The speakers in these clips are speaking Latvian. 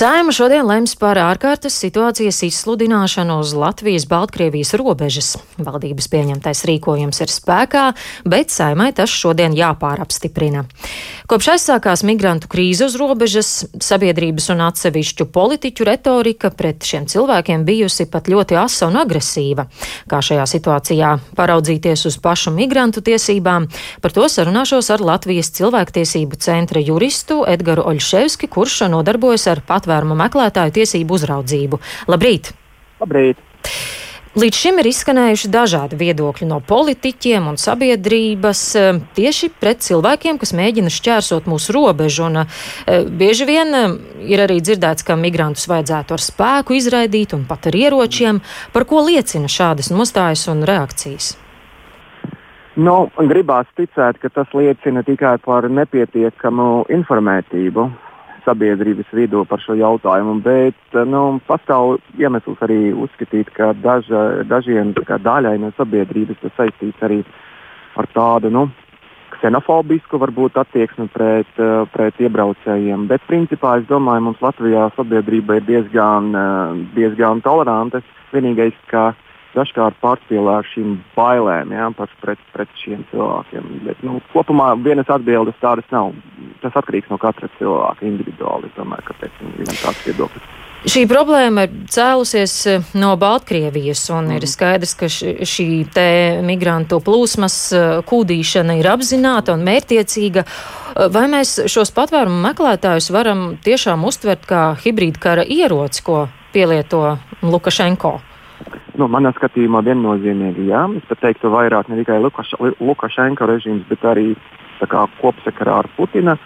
Saima šodien lems par ārkārtas situācijas izsludināšanu uz Latvijas-Baltkrievijas robežas. Valdības pieņemtais rīkojums ir spēkā, bet saimai tas šodien jāpārapstiprina. Kopš aizsākās migrantu krīze uz robežas, sabiedrības un atsevišķu politiķu retorika pret šiem cilvēkiem bijusi pat ļoti asa un agresīva. Kā šajā situācijā paraudzīties uz pašu migrantu tiesībām, par to sarunāšos ar Latvijas cilvēktiesību centra juristu Edgaru Oļševski, kurš nodarbojas ar patvērumu patvērumu meklētāju tiesību uzraudzību. Labrīt! Labrīt! Līdz šim ir izskanējuši dažādi viedokļi no politiķiem un sabiedrības eh, tieši pret cilvēkiem, kas mēģina šķērsot mūsu robežu. Un, e, bieži vien eh, ir arī dzirdēts, ka migrantus vajadzētu ar spēku izraidīt un pat ar ieročiem. Par ko liecina šādas nostājas un reakcijas? Nu, gribās ticēt, ka tas liecina tikai par nepietiekamu informētību sabiedrības vidū par šo jautājumu, bet nu, pastāv iemesls arī uzskatīt, ka daža, dažiem daļai no sabiedrības tas saistīts arī ar tādu nu, ksenofobisku varbūt attieksmi pret, pret iebraucējiem. Bet principā es domāju, mums Latvijā sabiedrība ir diezgan, diezgan toleranta. Vienīgais, ka dažkārt pārspīlē ar šīm bailēm ja, pret, pret šiem cilvēkiem. Bet, nu, kopumā vienas atbildes tādas nav. Tas atkarīgs no katra cilvēka individuāli. Es domāju, ka viens tāds viedoklis. Šī problēma ir cēlusies eh, no Baltkrievijas, un ir skaidrs, ka šī migrantu plūsmas eh, kūdīšana ir apzināta un mērķiecīga. Eh, vai mēs šos patvērumu meklētājus varam tiešām uztvert kā hibrīda kara ieroci, ko pielieto Lukašenko? Nu, manā skatījumā viennozīmīgi jā. Es pat teiktu, vairāk ne tikai Lukaš, Lukašenko režīms, bet arī kā, kopsakarā ar Putina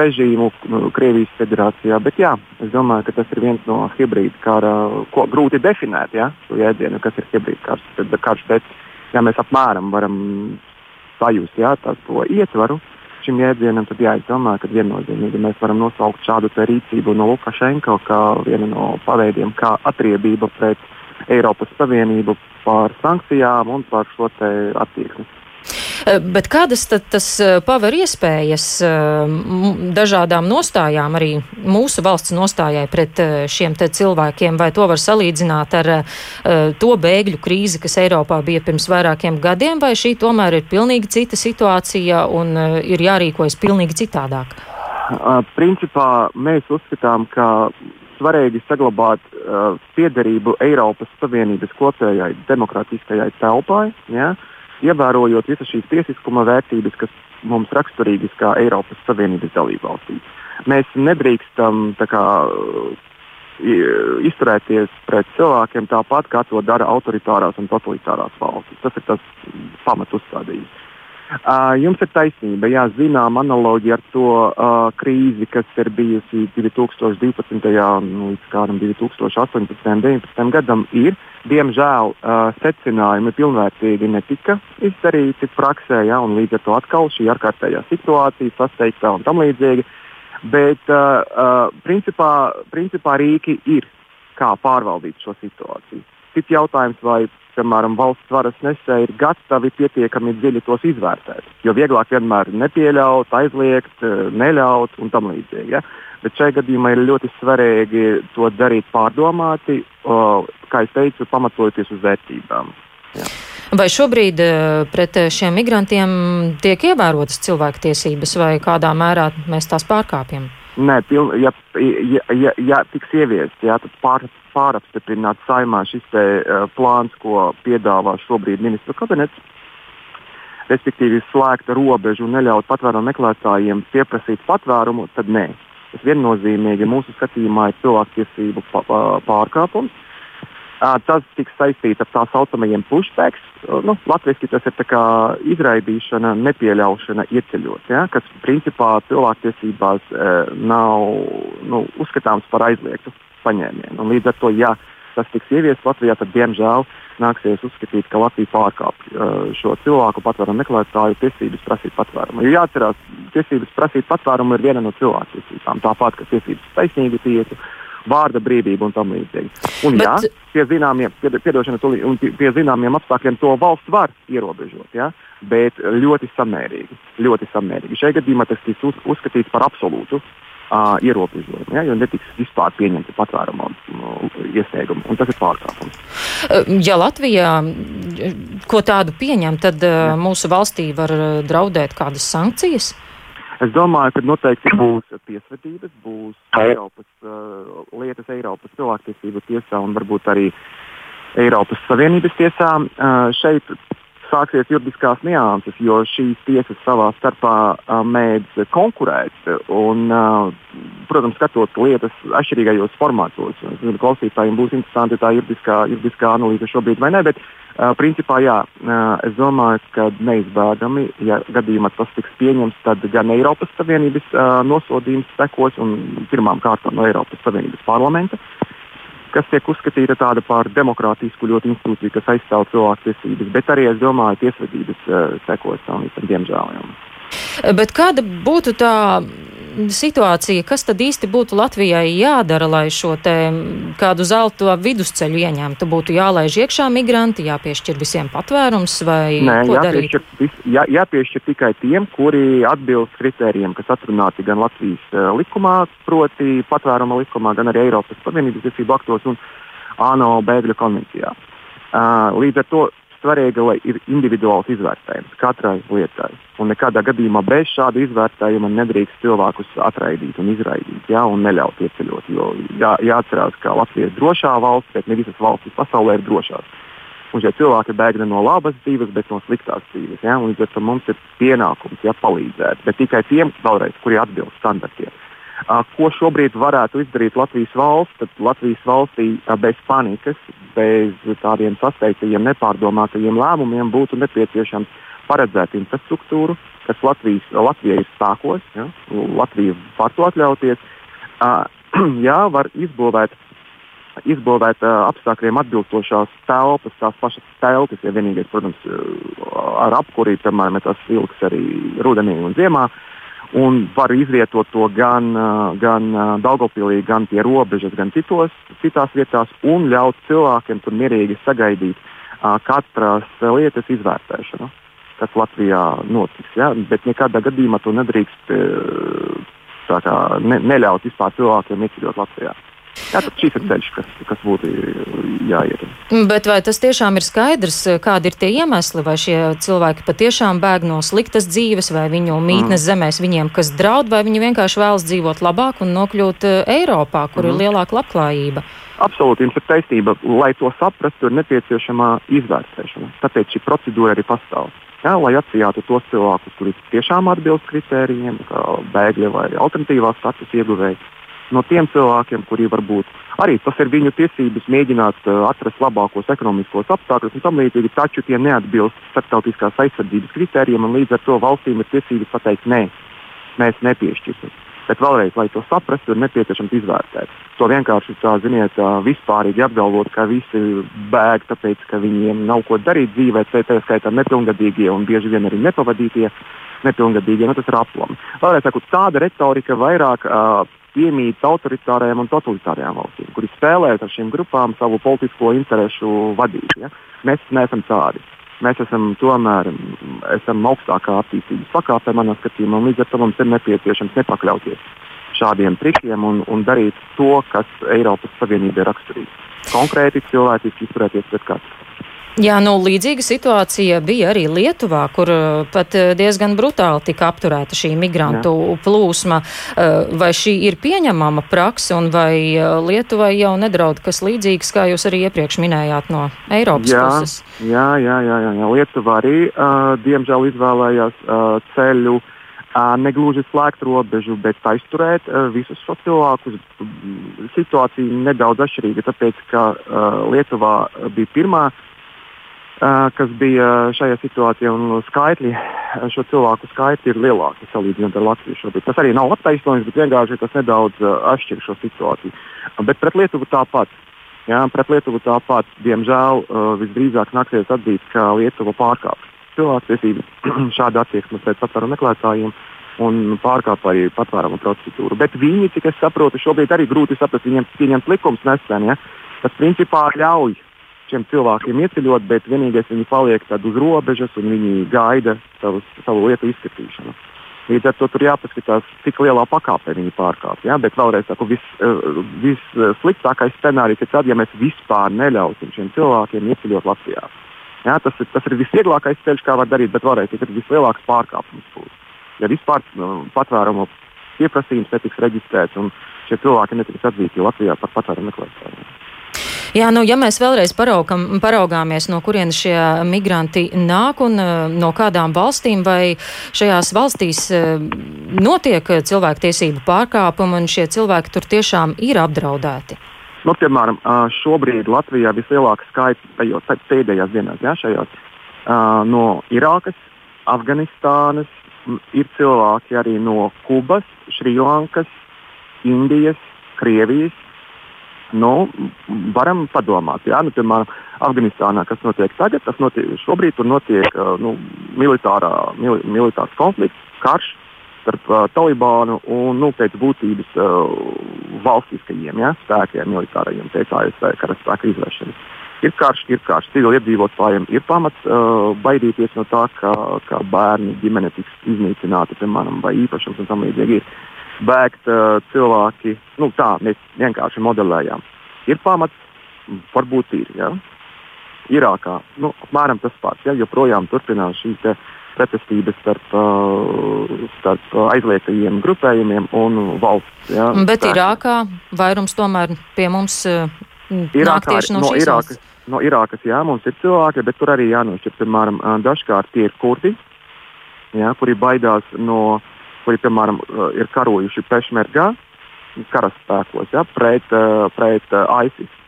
režīmu nu, Krievijas federācijā. Bet jā, es domāju, ka tas ir viens no hibrīda kara, ko grūti definēt, ja, šo jēdzienu, kas ir hibrīda karš. Bet, karš, bet ja mēs apmēram varam sajust jā, tā, to ietvaru šim jēdzienam, tad jā, es domāju, ka viennozīmīgi mēs varam nosaukt šādu rīcību no Lukašenko kā vienu no paveidiem, kā atriebība pret Eiropas Savienību par sankcijām un par šo attieksmi. Eh, bet kādas tad tas eh, paver iespējas eh, dažādām nostājām, arī mūsu valsts nostājai pret šiem cilvēkiem, vai to var salīdzināt ar to bēgļu krīzi, kas Eiropā bija pirms vairākiem gadiem, vai šī tomēr ir pilnīgi cita situācija un ir jārīkojas pilnīgi citādāk? Principā mēs uzskatām, ka svarīgi saglabāt uh, piederību Eiropas Savienības kopējai demokrātiskajai telpai, ja, ievērojot visas šīs tiesiskuma vērtības, kas mums raksturīgas kā Eiropas Savienības dalībvalstīs. Mēs nedrīkstam kā, izturēties pret cilvēkiem tāpat, kā to dara autoritārās un totalitārās valstis. Tas ir tas pamatu uzstādījums. Uh, jums ir taisnība, jā, zinām analoģija ar to uh, krīzi, kas ir bijusi 2012. Nu, līdz kādam 2018. un 2019. gadam, ir. Diemžēl uh, secinājumi pilnvērtīgi netika izdarīti praksē, jā, un līdz ar to atkal šī ārkārtējā situācija sasteigta un tam līdzīgi. Bet uh, uh, principā, principā rīki ir, kā pārvaldīt šo situāciju. Cits jautājums, vai piemēram, valsts varas nesēji ir gatavi pietiekami dziļi tos izvērtēt. Jo vieglāk vienmēr nepieļaut, aizliegt, eh, neļaut un tam līdzīgi. Ja? Bet šajā gadījumā ir ļoti svarīgi to darīt pārdomāti, kā jau teicu, pamatojoties uz vērtībām. Ja. Vai šobrīd eh, pret šiem migrantiem tiek ievērotas cilvēktiesības, vai kādā mērā mēs tās pārkāpjam? Nē, piln, ja, ja, ja, ja tiks ieviests, jā, tad pār, pārapstiprināt saimā šis te, uh, plāns, ko piedāvā šobrīd ministru kabinets, respektīvi slēgt robežu un neļaut patvērumu meklētājiem pieprasīt patvērumu, tad nē. Tas viennozīmīgi mūsu skatījumā ir cilvēktiesību pārkāpums. Tas tiks saistīts ar tā saucamajiem pushbacks. Nu, Latvijas tas ir izraidīšana, nepieļaušana ieceļot, ja, kas principā cilvēktiesībās e, nav nu, uzskatāms par aizliegtu paņēmienu. Līdz ar to, ja tas tiks ieviests Latvijā, tad diemžēl nāksies uzskatīt, ka Latvija pārkāpj uh, šo cilvēku patvērumu meklētāju tiesības prasīt patvērumu. Jo jāatcerās, tiesības prasīt patvērumu ir viena no cilvēktiesībām, tāpat kā tiesības taisnīgi tiesu vārda brīvība un tam līdzīgi. Un, Bet... jā, pie zināmiem, pie, un pie, pie zināmiem apstākļiem to valsts var ierobežot, jā, bet ļoti samērīgi. Ļoti samērīgi. Šajā gadījumā tas tiks uz, uzskatīts par absolūtu uh, ierobežojumu, jā, jo netiks vispār pieņemti patvērumu iesniegumi, un tas ir pārkāpums. Ja Latvijā ko tādu pieņem, tad Jā. mūsu valstī var draudēt kādas sankcijas? Es domāju, ka noteikti būs tiesvedības, būs Eiropas uh, lietas, Eiropas cilvēktiesību tiesā un varbūt arī Eiropas Savienības tiesā. Uh, šeit sāksies juridiskās nianses, jo šīs tiesas savā starpā uh, mēdz konkurēt. Un, uh, protams, skatot lietas atšķirīgajos formātos. Klausītājiem būs interesanti tā juridiskā, juridiskā analīze šobrīd vai ne. Bet, uh, principā, jā, es domāju, ka neizbēgami, ja gadījumā tas tiks pieņemts, tad gan Eiropas Savienības nosodījums sekos un pirmām kārtām no Eiropas Savienības parlamenta. Kas tiek uzskatīta tāda par demokrātisku ļoti institūciju, kas aizstāv cilvēktiesības, bet arī, es domāju, tiesvedības sekos tam visam, diemžēl. Jā. Bet kāda būtu tā situācija, kas tad īsti būtu Latvijai jādara, lai šo te kādu zelto vidusceļu ieņemtu? Būtu jālaiž iekšā migranti, jāpiešķir visiem patvērums vai Nē, jāpiešķir, darīt? Jā, jāpiešķir tikai tiem, kuri atbilst kritērijiem, kas atrunāti gan Latvijas uh, likumā, proti patvēruma likumā, gan arī Eiropas Savienības tiesību aktos un ANO bēgļu konvencijā. Uh, līdz ar to svarīga, lai ir individuāls izvērtējums katrai lietai. Un nekādā gadījumā bez šāda izvērtējuma nedrīkst cilvēkus atraidīt un izraidīt, jā, un neļaut ieceļot. Jo jā, jāatcerās, ka Latvija ir drošā valsts, bet ne visas valstis pasaulē ir drošās. Un šie cilvēki bēg ne no labas dzīves, bet no sliktās dzīves. Ja? Līdz ar to mums ir pienākums ja, palīdzēt, bet tikai tiem, vēlreiz, kuri atbilst standartiem. Ko šobrīd varētu izdarīt Latvijas valsts? Tad Latvijas valstī bez panikas, bez tādiem sasteigtajiem, nepārdomātajiem lēmumiem būtu nepieciešams paredzēt infrastruktūru, kas Latvijas, Latvijai ir spēkos. Ja? Latvija var to atļauties. Jā, var izbūvēt izbūvēt uh, apstākļiem atbilstošās telpas, tās pašas telpas, ja vienīgais, protams, ar apkurī, piemēram, tas vilks arī rudenī un ziemā. Uh, un var izvietot to gan, gan Daugopilī, gan pie robežas, gan citos, citās vietās, un ļaut cilvēkiem tur mierīgi sagaidīt katras lietas izvērtēšanu, kas Latvijā notiks. Ja? Bet nekādā gadījumā to nedrīkst kā, ne, neļaut vispār cilvēkiem ieceļot Latvijā. Jā, tad šis ir ceļš, kas, kas būtu jāiet. Bet vai tas tiešām ir skaidrs, kādi ir tie iemesli, vai šie cilvēki patiešām bēg no sliktas dzīves, vai viņu mītnes mm. zemēs viņiem kas draud, vai viņi vienkārši vēlas dzīvot labāk un nokļūt eh, Eiropā, kur mm. ir lielāka labklājība? Absolūti, jums ir taisnība. Lai to saprastu, ir nepieciešama izvērtēšana. Tāpēc šī procedūra arī pastāv. Jā, lai atsijātu tos cilvēkus, kuri tiešām atbilst kritērijiem, kā bēgļi vai alternatīvās status ieguvēji no tiem cilvēkiem, kuri varbūt arī tas ir viņu tiesības mēģināt uh, atrast labākos ekonomiskos apstākļus un tam līdzīgi, taču tie neatbilst starptautiskās aizsardzības kritērijiem, un līdz ar to valstīm ir tiesības pateikt, nē, mēs nepiešķirsim. Bet vēlreiz, lai to saprastu, ir nepieciešams izvērtēt. To vienkārši tā, ziniet, vispārīgi apgalvot, ka visi bēg, tāpēc, ka viņiem nav ko darīt dzīvē, tā skaitā nepilngadīgie un bieži vien arī nepavadītie nepilngadīgie. Nu, tas ir aplami. Vēlreiz sakot, tāda retorika vairāk uh, piemīt autoritārajām un totalitārajām valstīm, kuras spēlē ar šīm grupām savu politisko interesu vadību. Ja? Mēs neesam tādi. Mēs esam tomēr esam augstākā attīstības pakāpē, manā skatījumā, un līdz ar to mums ir nepieciešams nepakļauties šādiem trikiem un, un darīt to, kas Eiropas Savienībai ir raksturīgs. Konkrēti cilvēciski izturēties pret katru. Jā, nu, līdzīga situācija bija arī Lietuvā, kur uh, pat uh, diezgan brutāli tika apturēta šī migrantu Jā. plūsma. Uh, vai šī ir pieņemama praksa, un vai Lietuvai jau nedraud kas līdzīgs, kā jūs arī iepriekš minējāt no Eiropas jā, puses? Jā, jā, jā, jā, jā. Lietuva arī, uh, diemžēl, izvēlējās uh, ceļu. Uh, negluži slēgt robežu, bet aizturēt uh, visus šos cilvēkus. Situācija nedaudz atšķirīga, tāpēc ka uh, Lietuvā bija pirmā kas bija šajā situācijā. Skaitļi, šo cilvēku skaitļi ir lielāki salīdzinot ar Latviju šobrīd. Tas arī nav attaisnojums, bet vienkārši tas nedaudz atšķir šo situāciju. Bet pret Lietuvu tāpat. Jā, pret Lietuvu tāpat, diemžēl, visdrīzāk nāksies atzīt, ka Lietuva pārkāpj cilvēktiesības, šāda attieksme pret patvērumu meklētājiem un pārkāpj arī patvērumu procedūru. Bet viņi, cik es saprotu, šobrīd arī grūti saprast, viņiem pieņemt likums nesen, ja, kas principā ļauj šiem cilvēkiem ieceļot, bet vienīgais viņi paliek uz robežas un viņi gaida savus, savu lietu izskatīšanu. Līdz ar to tur jāpaskatās, cik lielā pakāpē viņi pārkāpj. Ja? Bet vēlreiz saku, vissliktākais vis, vis scenārijs ir tad, ja mēs vispār neļausim šiem cilvēkiem ieceļot Latvijā. Ja? Tas, ir, tas ir visvieglākais ceļš, kā var darīt, bet vēlreiz tas ir vislielākais pārkāpums. Būs. Ja vispār nu, patvērumu pieprasījums netiks reģistrēts un šie cilvēki netiks atzīti Latvijā par patvērumu meklētājiem. Jā, nu, ja mēs vēlreiz paraugam, paraugāmies, no kurienes šie migranti nāk un uh, no kādām valstīm, vai šajās valstīs uh, notiek cilvēktiesību pārkāpumi un šie cilvēki tur tiešām ir apdraudēti? Nu, piemēram, šobrīd Latvijā vislielākais skaits pēdējās dienās ja, šajās, no Irākas, Afganistānas, ir cilvēki arī no Kubas, Šrilankas, Indijas, Krievijas, nu, varam padomāt. Jā, nu, piemēram, Afganistānā, kas notiek tagad, tas notiek, šobrīd tur notiek uh, nu, militārā, mil, militārs konflikts, karš starp uh, Talibānu un nu, pēc būtības uh, valstiskajiem ja, spēkiem, militārajiem, pēc ASV karaspēka izvēršanas. Ir karš, ir karš. Civiliedzīvotājiem ir pamats uh, baidīties no tā, ka, ka bērni ģimene tiks iznīcināti, piemēram, vai īpašums un tam līdzīgi. Ir bēgt uh, cilvēki. Nu, tā mēs vienkārši modelējām. Ir pamats, varbūt ir. Ja? Irākā nu, apmēram tas pats. Ja? Joprojām turpinās šīs pretestības starp, uh, starp aizliegtajiem grupējumiem un valsts. Ja? Bet tā. Irākā vairums tomēr pie mums uh, nāk tieši no, no Irākas. No Irākas, jā, mums ir cilvēki, bet tur arī jānošķir. Piemēram, dažkārt tie ir kurdi, jā, kuri baidās no uh, kuri, piemēram, uh, ir karojuši pešmergā, karaspēkos, ja, pret, uh, pret uh, ISIS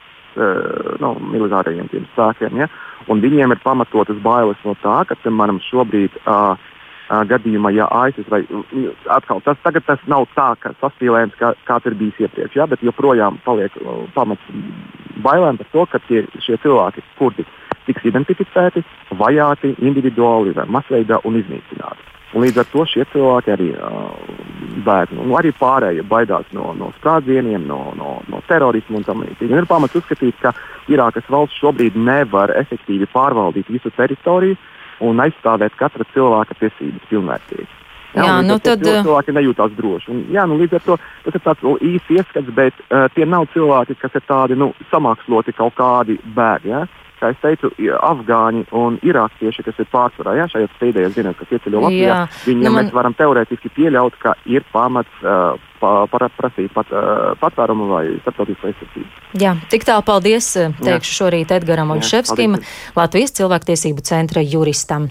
nu, militārajiem spēkiem. Ja, viņiem ir pamatotas bailes no tā, ka, piemēram, šobrīd uh, gadījumā, ja ISIS vai atkal tas, tas nav tā, ka saspīlējums, kā, kāds ir bijis iepriekš, ja, bet joprojām paliek pamats bailēm par to, ka tie, šie cilvēki, kurdi tiks identificēti, vajāti individuāli vai masveidā un iznīcināti. Un līdz ar to šie cilvēki arī uh, bēg. Nu, arī pārējie baidās no, no sprādzieniem, no, no, no terorismu un tam līdzīgi. Ir pamats uzskatīt, ka Irākas valsts šobrīd nevar efektīvi pārvaldīt visu teritoriju un aizstāvēt katra cilvēka tiesības pilnvērtīgi. Jā, jā nu tad cilvēki nejūtās droši. Un, jā, nu, līdz ar to tas ir tāds īsts ieskats, bet uh, tie nav cilvēki, kas ir tādi nu, samāksloti kaut kādi bēgļi. Ja? Kā es teicu, afgāņi un irākieši, kas ir pārsvarā jā, šajās pēdējās dienās, kas ieceļo Latvijā, jā. viņiem nu, man... mēs varam teorētiski pieļaut, ka ir pamats uh, pa, prasīt pat, uh, patvērumu vai starptautisku aizsardzību. Jā, tik tālu paldies, teikšu jā. šorīt Edgaram Oļševskim, Latvijas cilvēktiesību centra juristam.